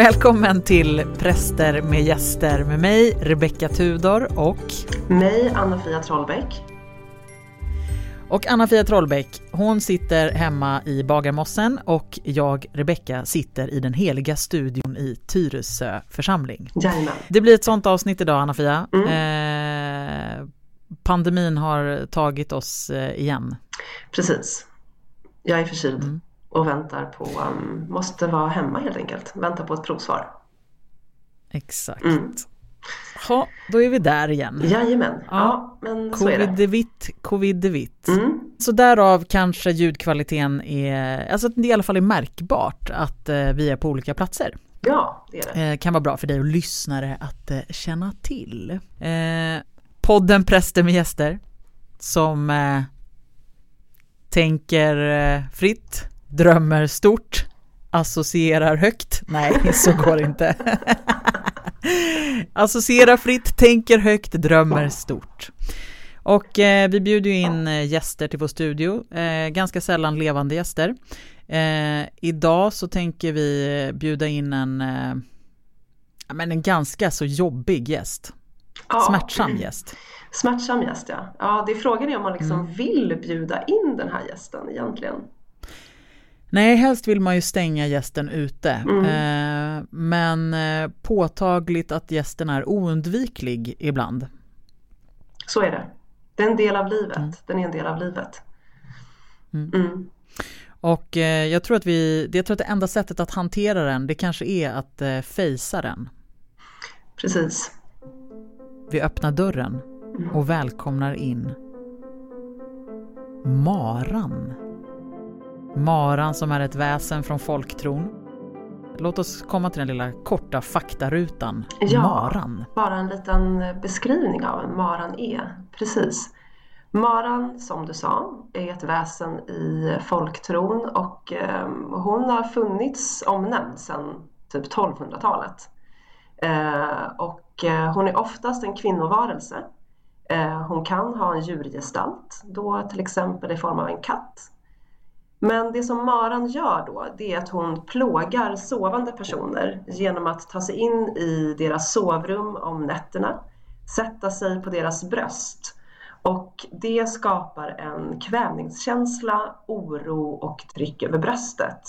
Välkommen till Präster med gäster med mig, Rebecka Tudor och mig, Anna-Fia Trollbäck. Och Anna-Fia Trollbäck, hon sitter hemma i Bagarmossen och jag, Rebecka, sitter i den heliga studion i Tyresö församling. Jajamän. Det blir ett sånt avsnitt idag, Anna-Fia. Mm. Eh, pandemin har tagit oss eh, igen. Precis. Jag är förkyld. Mm och väntar på, um, måste vara hemma helt enkelt, väntar på ett provsvar. Exakt. Mm. Ja, då är vi där igen. Jajamän, ja, ja men så är det. Covid-vitt, covid-vitt. Mm. Så därav kanske ljudkvaliteten är, alltså det i alla fall är märkbart att eh, vi är på olika platser. Ja, det är det. Eh, kan vara bra för dig och lyssnare att eh, känna till. Eh, podden Präster med gäster som eh, tänker eh, fritt, drömmer stort, associerar högt. Nej, så går det inte. Associera fritt, tänker högt, drömmer stort. Och eh, vi bjuder ju in eh, gäster till vår studio, eh, ganska sällan levande gäster. Eh, idag så tänker vi eh, bjuda in en, eh, men en ganska så jobbig gäst. Ja. Smärtsam gäst. Smärtsam gäst ja. Ja, det är frågan är om man liksom mm. vill bjuda in den här gästen egentligen. Nej, helst vill man ju stänga gästen ute. Mm. Eh, men eh, påtagligt att gästen är oundviklig ibland. Så är det. Det är en del av livet. Mm. Den är en del av livet. Mm. mm. Och eh, jag tror att vi, jag tror att det enda sättet att hantera den, det kanske är att eh, fejsa den. Precis. Vi öppnar dörren mm. och välkomnar in Maran. Maran som är ett väsen från folktron. Låt oss komma till den lilla korta faktarutan. Ja, maran. Bara en liten beskrivning av vad maran är. Precis. Maran, som du sa, är ett väsen i folktron och eh, hon har funnits omnämnd sedan typ 1200-talet. Eh, och eh, hon är oftast en kvinnovarelse. Eh, hon kan ha en djurgestalt, då till exempel i form av en katt men det som maran gör då, det är att hon plågar sovande personer genom att ta sig in i deras sovrum om nätterna, sätta sig på deras bröst och det skapar en kvävningskänsla, oro och tryck över bröstet.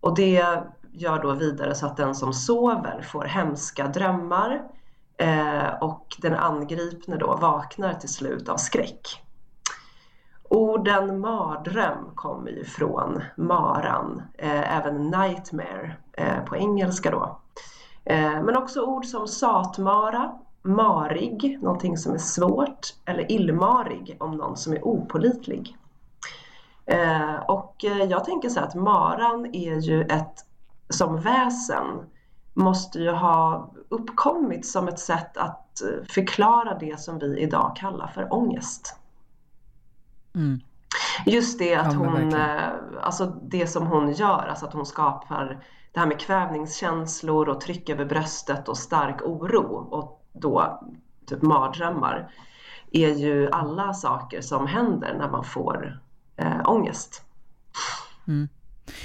Och det gör då vidare så att den som sover får hemska drömmar eh, och den angripne då vaknar till slut av skräck. Orden mardröm kommer ju från maran, eh, även nightmare eh, på engelska då. Eh, men också ord som satmara, marig, någonting som är svårt, eller illmarig om någon som är opolitlig. Eh, och eh, jag tänker så här att maran är ju ett, som väsen, måste ju ha uppkommit som ett sätt att eh, förklara det som vi idag kallar för ångest. Mm. Just det att ja, hon, eh, alltså det som hon gör, alltså att hon skapar det här med kvävningskänslor och tryck över bröstet och stark oro och då typ mardrömmar är ju alla saker som händer när man får äh, ångest. Mm.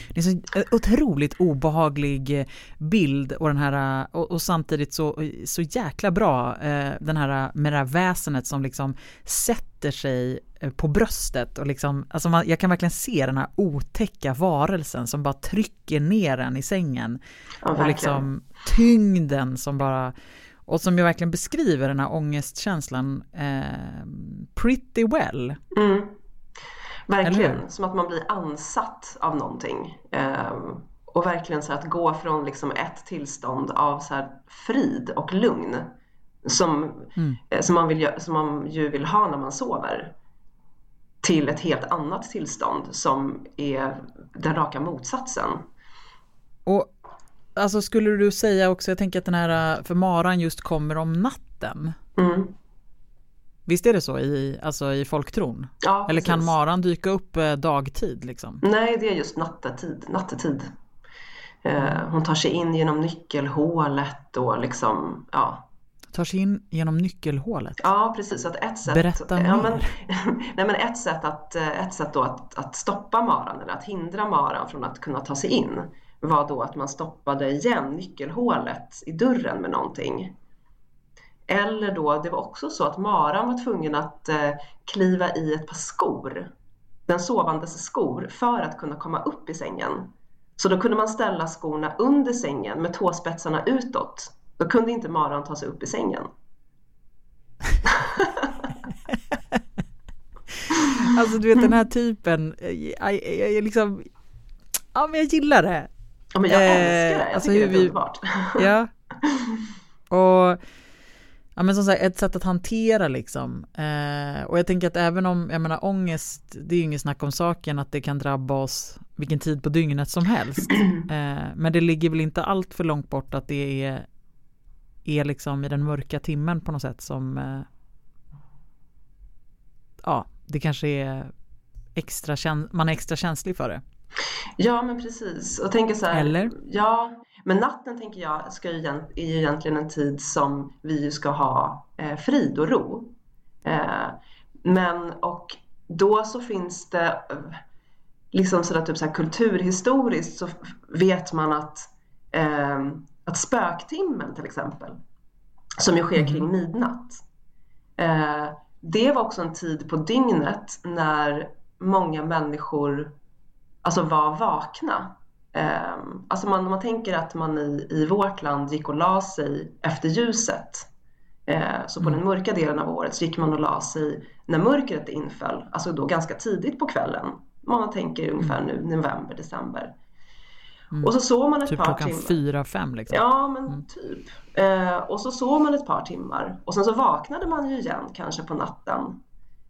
Det är en otroligt obehaglig eh, bild och, den här, eh, och, och, samtidigt så, så jäkla bra eh, den här med det här väsenet som liksom sätter sig på bröstet och liksom, alltså man, jag kan verkligen se den här otäcka varelsen som bara trycker ner en i sängen. Ja, och liksom tyngden som bara, och som ju verkligen beskriver den här ångestkänslan eh, pretty well. Mm. Verkligen, som att man blir ansatt av någonting. Um, och verkligen så att gå från liksom ett tillstånd av så frid och lugn som, mm. Eh, som, man vill, som man ju vill ha när man sover till ett helt annat tillstånd som är den raka motsatsen. Och alltså skulle du säga också, jag tänker att den här, för maran just kommer om natten. Mm. Visst är det så i, alltså i folktron? Ja, Eller kan maran dyka upp eh, dagtid? Liksom? Nej, det är just nattetid. nattetid. Eh, hon tar sig in genom nyckelhålet och liksom, ja. Tar sig in genom nyckelhålet? Ja, precis. Att ett sätt, Berätta mer. Ja, men, nej, men ett sätt, att, eh, ett sätt då att, att stoppa maran eller att hindra maran från att kunna ta sig in var då att man stoppade igen nyckelhålet i dörren med någonting. Eller då, det var också så att Maran var tvungen att eh, kliva i ett par skor, den sovandes skor, för att kunna komma upp i sängen. Så då kunde man ställa skorna under sängen med tåspetsarna utåt. Då kunde inte Maran ta sig upp i sängen. alltså du vet den här typen, jag, jag, jag liksom, ja men jag gillar det. Ja men jag älskar det, jag alltså tycker det är vi, underbart. Ja. Och Ja men som sagt ett sätt att hantera liksom. Eh, och jag tänker att även om, jag menar ångest, det är ju inget snack om saken att det kan drabba oss vilken tid på dygnet som helst. Eh, men det ligger väl inte allt för långt bort att det är, är liksom i den mörka timmen på något sätt som eh, ja, det kanske är extra, man är extra känslig för det. Ja men precis och tänker så här, Eller? Ja, men natten tänker jag ska ju, är ju egentligen en tid som vi ska ha eh, frid och ro. Eh, men och då så finns det liksom sådär typ så här kulturhistoriskt så vet man att, eh, att spöktimmen till exempel som ju sker mm. kring midnatt. Eh, det var också en tid på dygnet när många människor alltså var vakna Um, alltså man, man tänker att man i, i vårt land gick och la sig efter ljuset. Uh, så på mm. den mörka delen av året så gick man och la sig när mörkret inföll, alltså då ganska tidigt på kvällen. Man tänker ungefär mm. nu november, december. Mm. Och så sov man ett typ par timmar. Typ klockan fyra, fem liksom? Ja, men mm. typ. Uh, och så sov man ett par timmar och sen så vaknade man ju igen kanske på natten.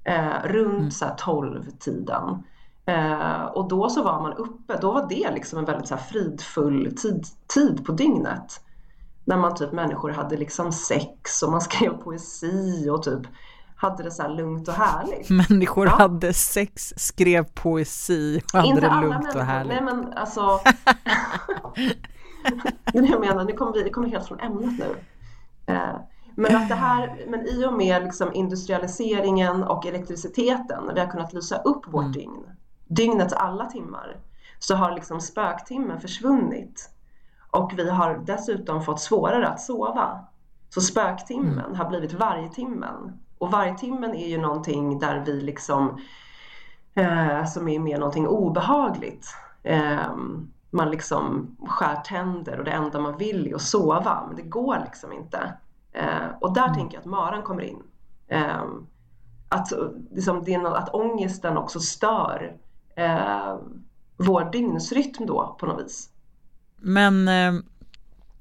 Uh, runt mm. så här 12 tiden. Eh, och då så var man uppe, då var det liksom en väldigt så fridfull tid, tid på dygnet. När man typ människor hade liksom sex och man skrev poesi och typ hade det så lugnt och härligt. Människor ja. hade sex, skrev poesi och hade Inte det lugnt människor. och härligt. Nej men alltså. det är det jag menar, nu kommer vi, vi kommer helt från ämnet nu. Eh, men att det här, men i och med liksom industrialiseringen och elektriciteten, vi har kunnat lysa upp vårt mm. dygn dygnets alla timmar så har liksom spöktimmen försvunnit. Och vi har dessutom fått svårare att sova. Så spöktimmen mm. har blivit vargtimmen. Och vargtimmen är ju någonting där vi liksom, eh, som är mer någonting obehagligt. Eh, man liksom skär tänder och det enda man vill är att sova, men det går liksom inte. Eh, och där mm. tänker jag att maran kommer in. Eh, att, liksom, det är något, att ångesten också stör eh, vår dygnsrytm då på något vis. Men eh,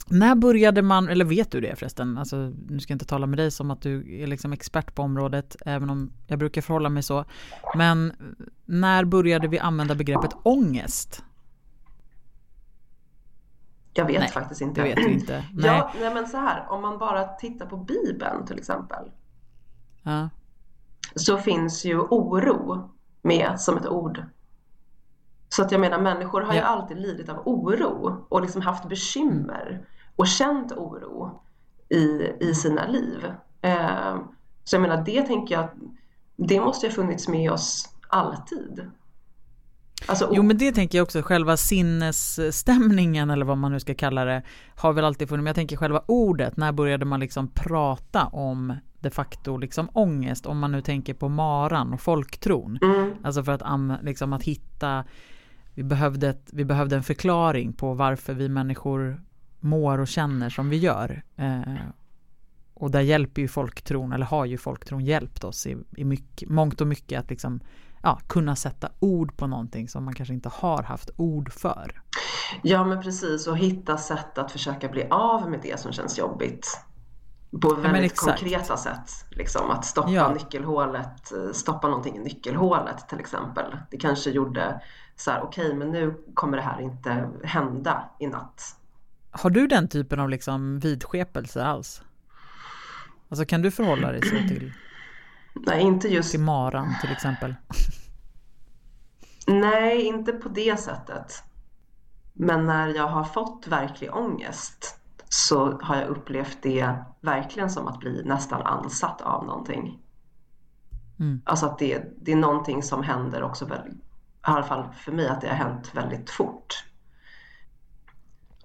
när började man, eller vet du det förresten? Alltså, nu ska jag inte tala med dig som att du är liksom expert på området, även om jag brukar förhålla mig så. Men när började vi använda begreppet ångest? Jag vet nej, faktiskt inte. Det vet du inte. Nej. Ja, nej men så här, om man bara tittar på Bibeln till exempel. Ja. Så finns ju oro med som ett ord så att jag menar människor har ja. ju alltid lidit av oro och liksom haft bekymmer och känt oro i, i sina liv. Eh, så jag menar det tänker jag, det måste ju ha funnits med oss alltid. Alltså, jo men det tänker jag också, själva sinnesstämningen eller vad man nu ska kalla det har väl alltid funnits, men jag tänker själva ordet, när började man liksom prata om de facto liksom ångest om man nu tänker på maran och folktron. Mm. Alltså för att, liksom, att hitta vi behövde, ett, vi behövde en förklaring på varför vi människor mår och känner som vi gör. Eh, och där hjälper ju folktron, eller har ju folktron hjälpt oss i, i mycket, mångt och mycket att liksom, ja, kunna sätta ord på någonting som man kanske inte har haft ord för. Ja men precis och hitta sätt att försöka bli av med det som känns jobbigt. På väldigt ja, konkreta sätt. Liksom, att stoppa ja. nyckelhålet, stoppa någonting i nyckelhålet till exempel. Det kanske gjorde så här, okej, okay, men nu kommer det här inte hända i natt. Har du den typen av liksom vidskepelse alls? Alltså kan du förhålla dig så till? Nej, inte just. Till maran till exempel? Nej, inte på det sättet. Men när jag har fått verklig ångest så har jag upplevt det verkligen som att bli nästan ansatt av någonting. Mm. Alltså att det, det är någonting som händer också väldigt alla fall för mig, att det har hänt väldigt fort.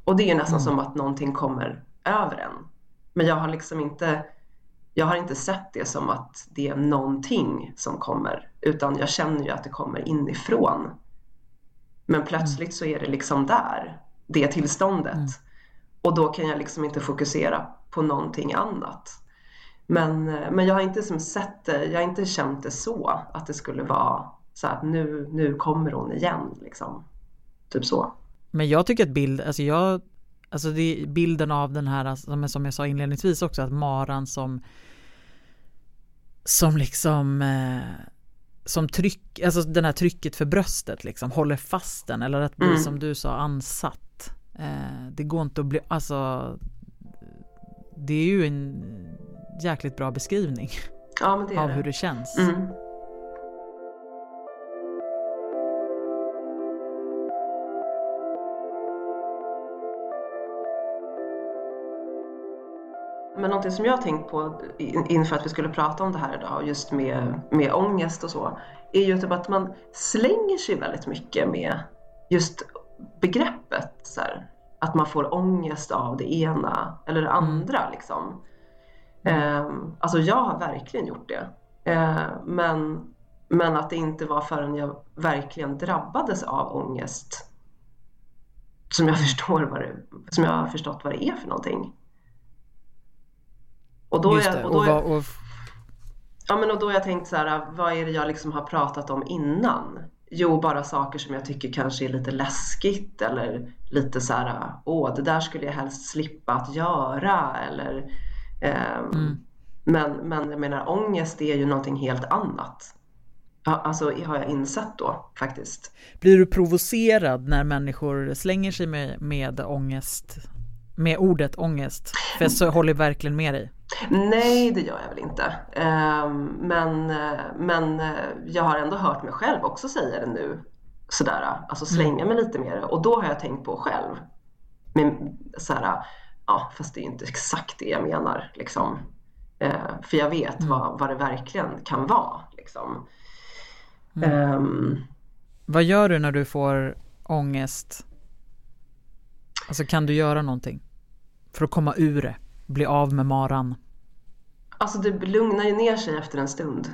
Och det är nästan mm. som att någonting kommer över en. Men jag har liksom inte, jag har inte sett det som att det är någonting som kommer, utan jag känner ju att det kommer inifrån. Men plötsligt så är det liksom där, det tillståndet. Mm. Och då kan jag liksom inte fokusera på någonting annat. Men, men jag har inte som sett det, jag har inte känt det så, att det skulle vara så att nu, nu kommer hon igen liksom. Typ så. Men jag tycker att bild, alltså jag, alltså det är bilden av den här, alltså, som jag sa inledningsvis också, att maran som som liksom eh, som tryck, alltså den här trycket för bröstet liksom håller fast den eller att bli mm. som du sa ansatt. Eh, det går inte att bli, alltså det är ju en jäkligt bra beskrivning ja, av det. hur det känns. Mm. Men någonting som jag har tänkt på inför att vi skulle prata om det här idag, just med, med ångest och så, är ju typ att man slänger sig väldigt mycket med just begreppet. Så här, att man får ångest av det ena eller det mm. andra. Mm. Liksom. Eh, alltså jag har verkligen gjort det. Eh, men, men att det inte var förrän jag verkligen drabbades av ångest som jag, förstår vad det, som jag har förstått vad det är för någonting. Och då, Just det, och då, och vad, och... Ja, men och då har jag tänkt så här, vad är det jag liksom har pratat om innan? Jo, bara saker som jag tycker kanske är lite läskigt eller lite så här, åh, det där skulle jag helst slippa att göra eller eh, mm. men, men jag menar ångest är ju någonting helt annat. Alltså har jag insett då faktiskt. Blir du provocerad när människor slänger sig med, med ångest? Med ordet ångest? För jag håller verkligen med dig. Nej, det gör jag väl inte. Ehm, men, men jag har ändå hört mig själv också säga det nu. Sådär, alltså slänga mig lite mer. Och då har jag tänkt på själv. Men, såhär, ja, fast det är inte exakt det jag menar. Liksom. Ehm, för jag vet mm. vad, vad det verkligen kan vara. Liksom. Mm. Um, vad gör du när du får ångest? Alltså kan du göra någonting? För att komma ur det? Bli av med maran? Alltså det lugnar ju ner sig efter en stund.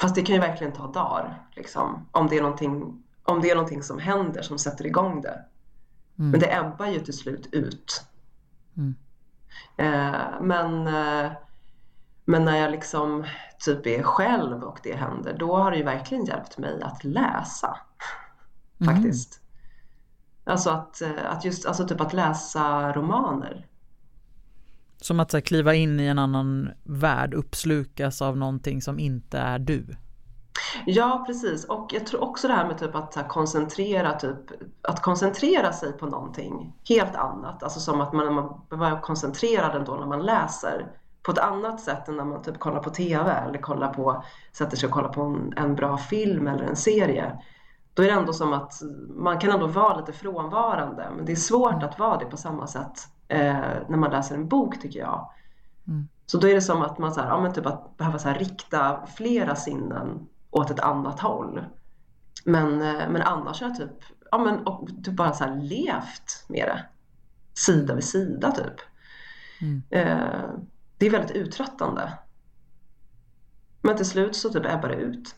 Fast det kan ju verkligen ta dagar. Liksom, om, det är någonting, om det är någonting som händer som sätter igång det. Mm. Men det ebbar ju till slut ut. Mm. Eh, men, eh, men när jag liksom typ är själv och det händer, då har det ju verkligen hjälpt mig att läsa. Mm. Faktiskt. Alltså att, eh, att just alltså typ att läsa romaner. Som att här, kliva in i en annan värld, uppslukas av någonting som inte är du. Ja, precis. Och jag tror också det här med typ att koncentrera, typ, att koncentrera sig på någonting helt annat. Alltså som att man, man behöver koncentrerad ändå när man läser på ett annat sätt än när man typ kollar på TV eller kollar på, sätter sig och kollar på en, en bra film eller en serie. Då är det ändå som att man kan ändå vara lite frånvarande men det är svårt att vara det på samma sätt eh, när man läser en bok tycker jag. Mm. Så då är det som att man så här, ja, men typ att behöva så här, rikta flera sinnen åt ett annat håll. Men, eh, men annars har jag typ, ja, men, och typ bara så här levt med det. Sida vid sida typ. Mm. Eh, det är väldigt uttröttande. Men till slut så typ ebbar det ut.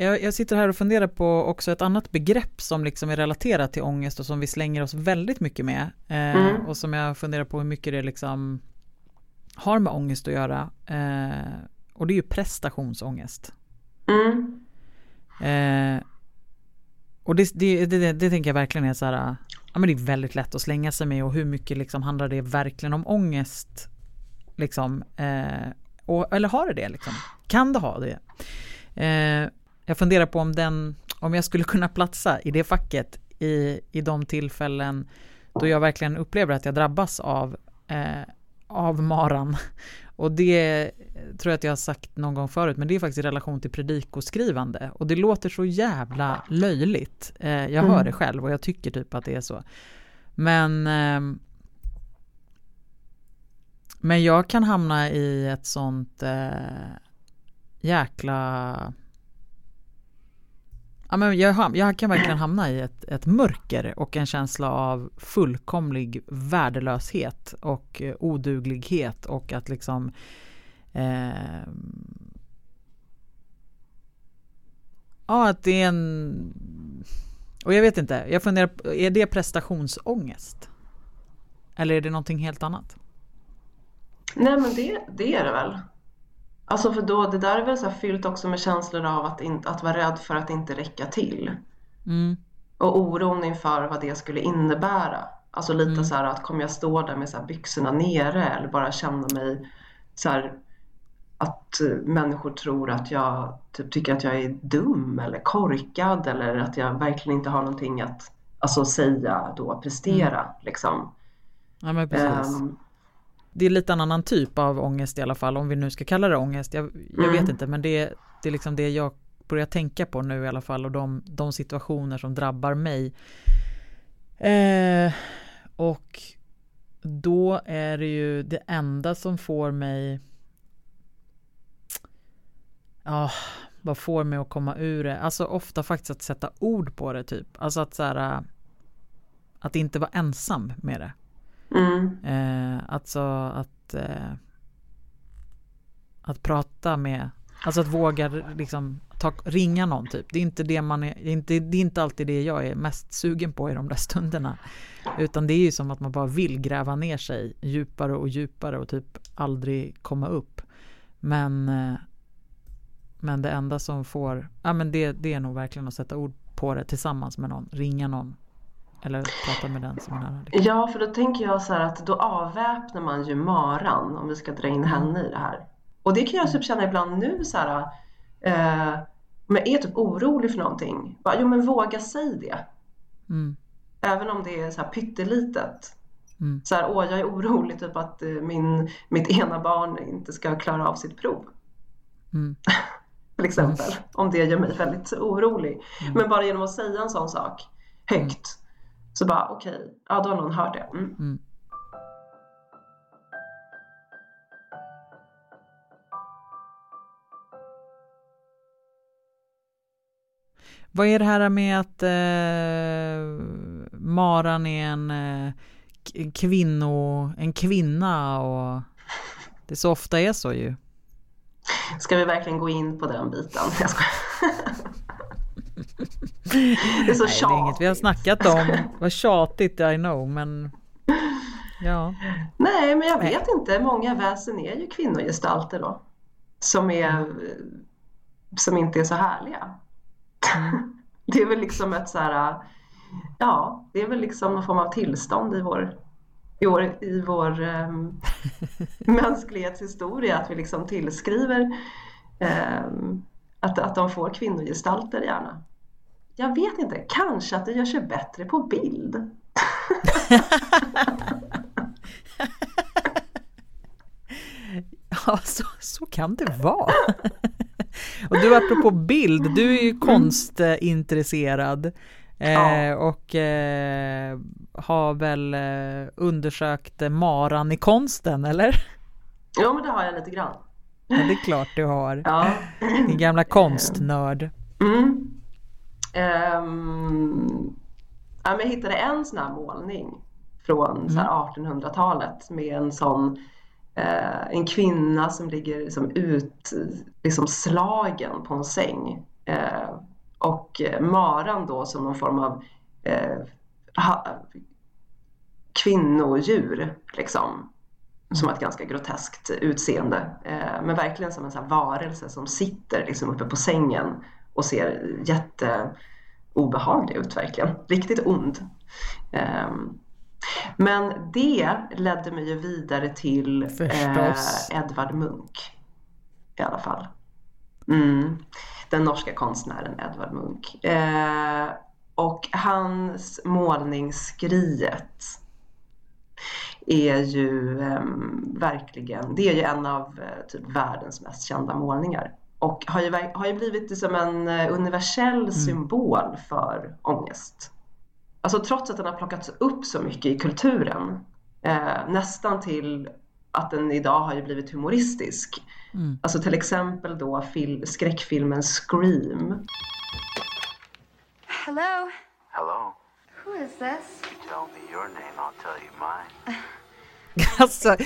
Jag, jag, sitter här och funderar på också ett annat begrepp som liksom är relaterat till ångest och som vi slänger oss väldigt mycket med. Eh, mm. Och som jag funderar på hur mycket det liksom har med ångest att göra. Eh, och det är ju prestationsångest. Mm. Eh, och det, det, det, det, tänker jag verkligen är så här, ja men det är väldigt lätt att slänga sig med och hur mycket liksom handlar det verkligen om ångest? Liksom, eh, och, eller har det det liksom? Kan det ha det? Eh, jag funderar på om den, om jag skulle kunna platsa i det facket i, i de tillfällen då jag verkligen upplever att jag drabbas av, eh, av maran. Och det tror jag att jag har sagt någon gång förut, men det är faktiskt i relation till predikoskrivande. Och det låter så jävla löjligt. Eh, jag hör mm. det själv och jag tycker typ att det är så. Men eh, men jag kan hamna i ett sånt eh, jäkla Ja, men jag, jag kan verkligen hamna i ett, ett mörker och en känsla av fullkomlig värdelöshet och eh, oduglighet och att liksom eh, Ja, att det är en och jag vet inte, jag funderar, är det prestationsångest? Eller är det någonting helt annat? Nej men det, det är det väl. Alltså för då, det där är väl så fyllt också med känslor av att, in, att vara rädd för att inte räcka till. Mm. Och oron inför vad det skulle innebära. Alltså lite Mm. så här att kommer jag stå där med så byxorna nere eller bara känna mig så här att eh, människor tror att jag typ tycker att jag är dum eller korkad eller att jag verkligen inte har någonting att alltså, säga då, prestera liksom. Ja men precis. Ehm, det är lite en annan typ av ångest i alla fall, om vi nu ska kalla det ångest. Jag, jag Mm. vet inte, men det, det är liksom det jag börjar tänka på nu i alla fall och de, de situationer som drabbar mig. Eh, och då är det ju det enda som får mig Ja, vad får mig att komma ur det? Alltså ofta faktiskt att sätta ord på det typ. Alltså att så här, Att inte vara ensam med det mm, Eh, alltså att eh, Att prata med Alltså att våga liksom ta, ringa någon typ. Det är inte det man är, det är inte, det är inte alltid det jag är mest sugen på i de där stunderna. Utan det är ju som att man bara vill gräva ner sig djupare och djupare och typ aldrig komma upp. Men eh, Men det enda som får, ja men det, det är nog verkligen att sätta ord på det tillsammans med någon, ringa någon. Eller prata med den som är nära. liksom. Ja, för då tänker jag så här att då avväpnar man ju maran om vi ska dra in henne i det här. Och det kan jag typ känna ibland nu så här. Eh, om jag är typ orolig för någonting. Bara, jo men våga säg det. Mm, Även om det är så här pyttelitet. mm, Så här, åh jag är orolig typ att eh, min, mitt ena barn inte ska klara av sitt prov. mm. Till exempel. Om det gör mig väldigt orolig. Mm. Men bara genom att säga en sån sak högt. Så bara okej, ja då har någon hört det. Mm. Mm. Vad är det här med att eh, Maran är en eh, kvinno, en kvinna och det så ofta är så ju. Ska vi verkligen gå in på den biten? Jag skojar. Det är så Nej, det är inget vi har snackat om. Vad tjatigt, I know, men ja. Nej, men jag vet inte. Många väsen är ju kvinnogestalter då. Som, är, som inte är så härliga. Det är väl liksom ett så här, ja, det är väl liksom någon form av tillstånd i vår, i vår, i vår um, mänsklighetshistoria att vi liksom tillskriver ehm, att, att de får kvinnogestalter gärna. Jag vet inte, kanske att det gör sig bättre på bild. Ja, så, så kan det vara. Och du apropå bild, du är ju konstintresserad. Eh, och eh, har väl eh, undersökt maran i konsten, eller? Ja, men det har jag lite grann. Ja, det är klart du har. Ja. Din gamla konstnörd. Mm. Ehm, ja, men jag hittade en sån här målning från här 1800-talet med en sån eh, en kvinna som ligger liksom ut, liksom slagen på en säng. Eh, och maran då som någon form av eh, ha, kvinnodjur liksom. Som har ett ganska groteskt utseende. Eh, men verkligen som en sån varelse som sitter liksom uppe på sängen och ser jätteobehaglig ut verkligen. Riktigt ond. Ehm, men det ledde mig ju vidare till eh. Edvard Munch. I alla fall. Mm. Den norska konstnären Edvard Munch. Eh, och hans målning Skriet är ju eh, verkligen, det är ju en av eh, typ världens mest kända målningar. Och har ju, har ju blivit som en eh, universell symbol för ångest. Alltså trots att den har plockats upp så mycket i kulturen, eh, nästan till att den idag har ju blivit humoristisk. Mm. Alltså till exempel då fil- skräckfilmen Scream. Hello? Hello. Who is this? Tell me your name, I'll tell you mine. Alltså,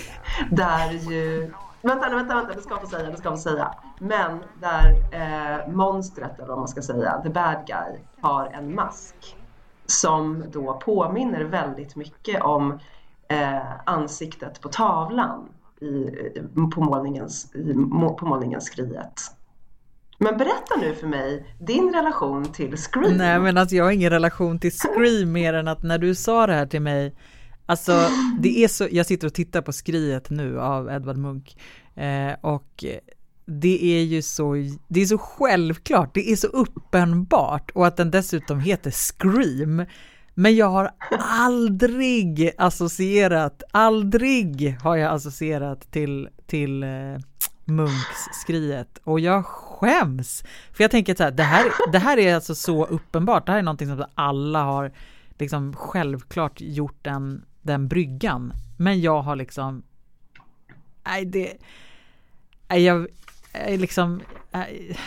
Där ju... Vänta, vänta, vänta, det ska jag få säga, det ska jag få säga. Men där eh, monstret, eller vad man ska säga, the bad guy, har en mask. Som då påminner väldigt mycket om eh, ansiktet på tavlan i, på, målningens, i, på målningens Skriet. Men berätta nu för mig din relation till Scream. nej men alltså jag har ingen relation till Scream mer än att när du sa det här till mig, alltså det är så, jag sitter och tittar på Skriet nu av Edvard Munch eh, och det är ju så, det är så självklart, det är så uppenbart och att den dessutom heter Scream. Men jag har aldrig associerat, aldrig har jag associerat till, till eh, Munks skriet och jag skäms. För jag tänker så här, det här, det här är alltså så uppenbart, det här är någonting som alla har liksom självklart gjort den, den bryggan. Men jag har liksom, nej det, nej jag, liksom, nej,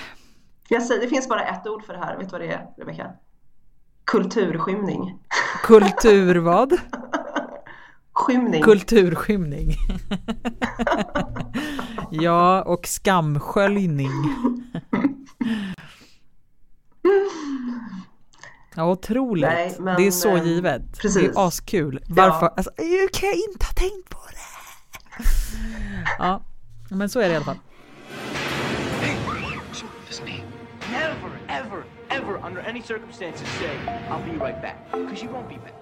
Jag säger, det finns bara ett ord för det här, vet du vad det är Rebecka? Kulturskymning. kultur vad? Skymning. Kulturskymning. ja, och skamsköljning. Ja, otroligt. Nej, men, det är så eh, givet. precis. Det är askul. Varför? Ja. Alltså, jag kan jag inte ha tänkt på det. Ja, men så är det i alla fall. Ever, ever, under any circumstances, say, I'll be right back. Because you won't be back.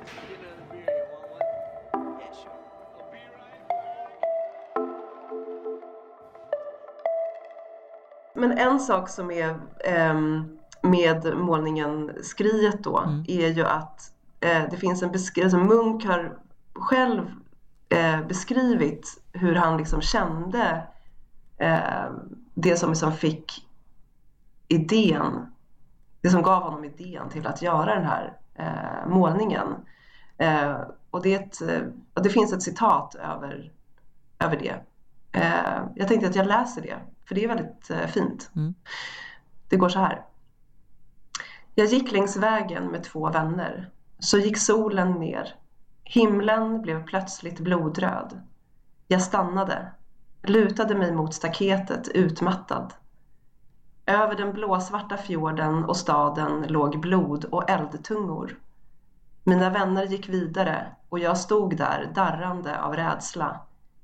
Men en sak som är ehm, med målningen Skriet då är ju att eh, det finns en beskrivning, alltså Munk har själv eh, beskrivit hur han liksom kände eh, det som liksom fick idén, det som gav honom idén till att göra den här eh, målningen. Eh, och det, ett, eh, och det finns ett citat över, över det. Eh, jag tänkte att jag läser det, för det är väldigt eh, fint. Det går så här. Jag gick längs vägen med två vänner. Så gick solen ner. Himlen blev plötsligt blodröd. Jag stannade, lutade mig mot staketet utmattad. Över den blåsvarta fjorden och staden låg blod och eldtungor. Mina vänner gick vidare och jag stod där darrande av rädsla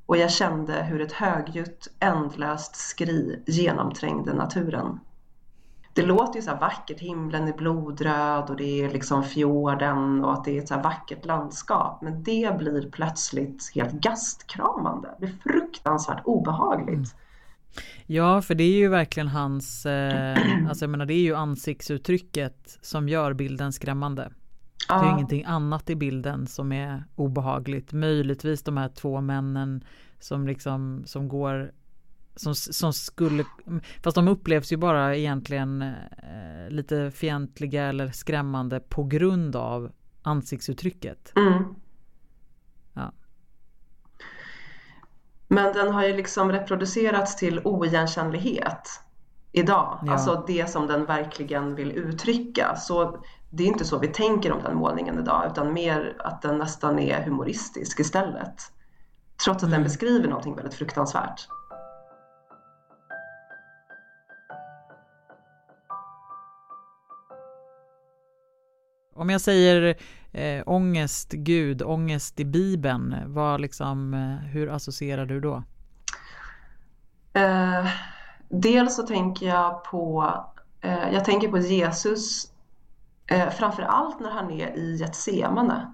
och jag kände hur ett högljutt, ändlöst skri genomträngde naturen. Det låter ju så här vackert, himlen är blodröd och det är liksom fjorden och att det är ett så här vackert landskap. Men det blir plötsligt helt gastkramande. Det blir fruktansvärt obehagligt. Ja, för det är ju verkligen hans, eh, alltså jag menar det är ju ansiktsuttrycket som gör bilden skrämmande. Det är ingenting annat i bilden som är obehagligt. Möjligtvis de här två männen som liksom som går som, som skulle, fast de upplevs ju bara egentligen eh, lite fientliga eller skrämmande på grund av ansiktsuttrycket. Mm. Ja. Men den har ju liksom reproducerats till oigenkännlighet idag. Ja. Alltså det som den verkligen vill uttrycka. Så det är inte så vi tänker om den målningen idag utan mer att den nästan är humoristisk istället. Trots att den beskriver någonting väldigt fruktansvärt. Om jag säger eh, ångest, Gud, ångest i Bibeln, vad liksom, eh, hur associerar du då? Eh, dels så tänker jag på, eh, jag tänker på Jesus eh, framför allt när han är i Getsemane.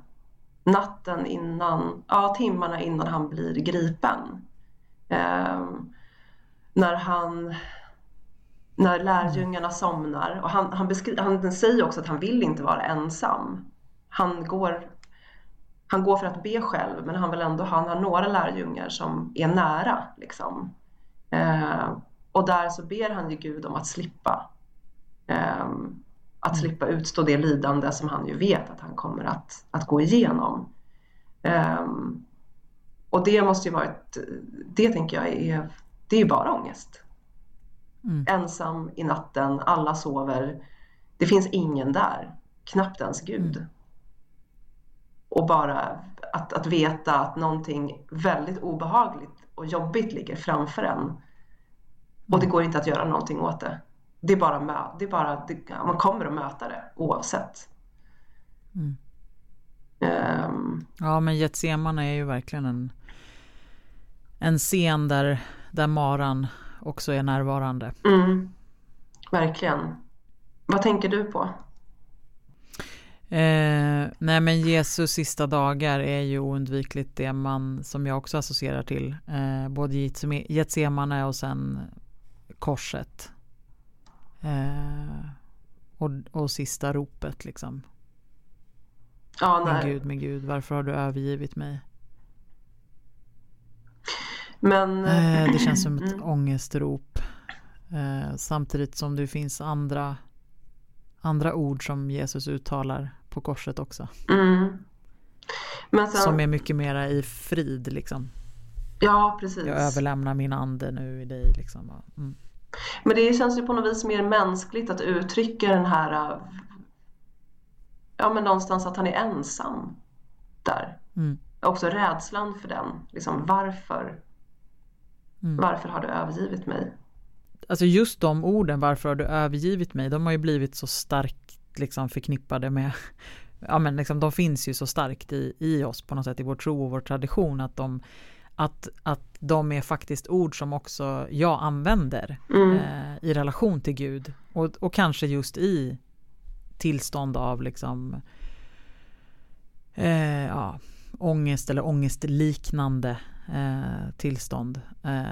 Natten innan, ja timmarna innan han blir gripen. Eh, när han, när lärjungarna somnar och han, han, beskri- han säger också att han vill inte vara ensam. Han går han går för att be själv men han vill ändå han har några lärjungar som är nära. Liksom. Eh, och där så ber han ju Gud om att slippa eh, att slippa utstå det lidande som han ju vet att han kommer att, att gå igenom. Eh, och det måste ju vara ett, det tänker jag är, det är bara ångest. Ensam i natten, alla sover, det finns ingen där. knappt ens Gud. Och bara att, att veta att någonting väldigt obehagligt och jobbigt ligger framför en. Och det går inte att göra någonting åt det. Det är bara, mö- det är bara det, man kommer att möta det oavsett. Mm. Ehm, Ja, men Getsemane är ju verkligen en, en scen där, där maran också är närvarande. mm, verkligen. Vad tänker du på? Eh, nej men Jesus sista dagar är ju oundvikligt det man som jag också associerar till. Eh, både Getsemane och sen korset. Eh, och, och sista ropet liksom. Ja, Min nej. Gud, min Gud, varför har du övergivit mig? Men Eh, det känns som ett Mm. ångestrop. Eh, samtidigt som det finns andra, andra ord som Jesus uttalar på korset också. Mm. Sen, Som är mycket mera i frid liksom. ja, precis. Jag överlämnar min ande nu i dig liksom. Mm. Men det känns ju på något vis mer mänskligt att uttrycka den här, äh, ja men någonstans att han är ensam där. Mm. Också rädslan för den, liksom varför? Mm. Varför har du övergivit mig? Alltså just de orden, varför har du övergivit mig? De har ju blivit så starkt liksom förknippade med Ja men liksom de finns ju så starkt i, i oss på något sätt i vår tro och vår tradition att de att, att de är faktiskt ord som också jag använder Mm. eh, i relation till Gud och, och kanske just i tillstånd av liksom eh, ja, ångest eller ångestliknande eh, tillstånd. Eh,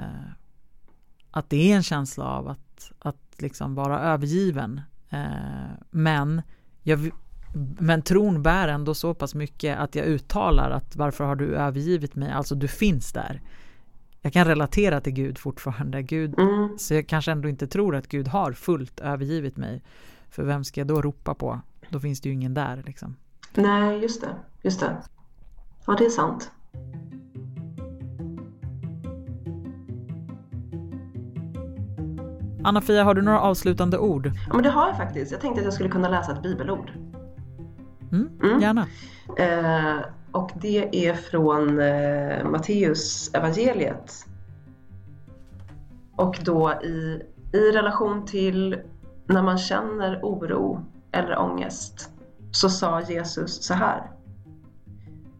att det är en känsla av att, att liksom vara övergiven. Eh, men, jag, men tron bär ändå så pass mycket att jag uttalar att varför har du övergivit mig? Alltså du finns där. Jag kan relatera till Gud fortfarande. Gud, Mm. så jag kanske ändå inte tror att Gud har fullt övergivit mig. För vem ska jag då ropa på? Då finns det ju ingen där liksom. Nej, just det, just det. Ja, det är sant. Anna-Fia, har du några avslutande ord? Ja, men det har jag faktiskt. Jag tänkte att jag skulle kunna läsa ett bibelord. Mm, Mm. Gärna. Eh, och det är från eh, Matteus evangeliet. Och då i, i relation till när man känner oro eller ångest så sa Jesus så här.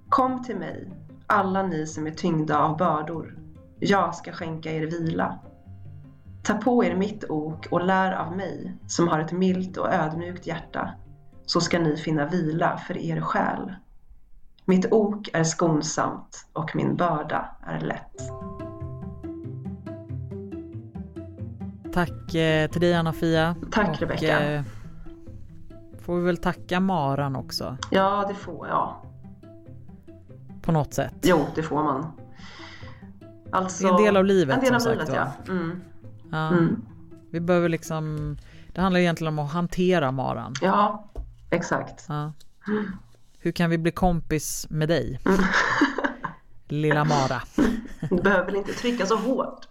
Kom till mig, alla ni som är tyngda av bördor. Jag ska skänka er vila. Ta på er mitt ok och lär av mig som har ett milt och ödmjukt hjärta så ska ni finna vila för er själ. Mitt ok är skonsamt och min börda är lätt. Tack eh, till dig Anna-Fia. Tack, Rebecka. eh, får vi väl tacka Maran också Ja, det får jag. på något sätt. Jo, det får man. Alltså, en del av livet, En del av livet, sagt ja. Mm. Ja, Mm. Vi behöver liksom, det handlar egentligen om att hantera Maran. Ja, exakt. Ja. Hur kan vi bli kompis med dig? Mm. Lilla Mara. Du behöver väl inte trycka så hårt.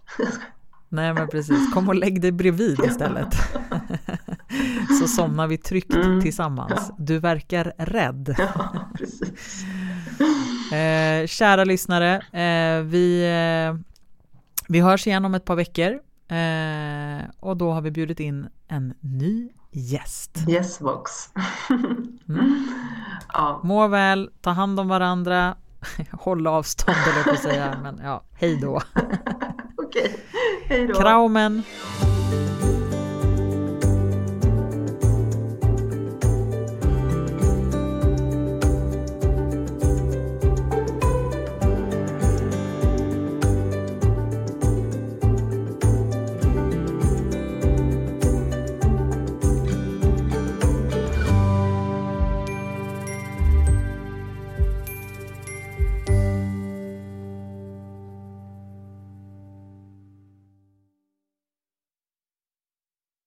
Nej men precis, kom och lägg dig bredvid istället. Så somnar vi tryggt Mm. tillsammans. Du verkar rädd. Ja, precis. Eh, kära lyssnare, eh, vi, eh, vi hörs igen om ett par veckor. Eh, och då har vi bjudit in en ny gäst. Yesbox. Mm. Ja, Må väl, ta hand om varandra, håll avstånd eller på att säga, men ja, hej då. okej. Hej då. Kraumen.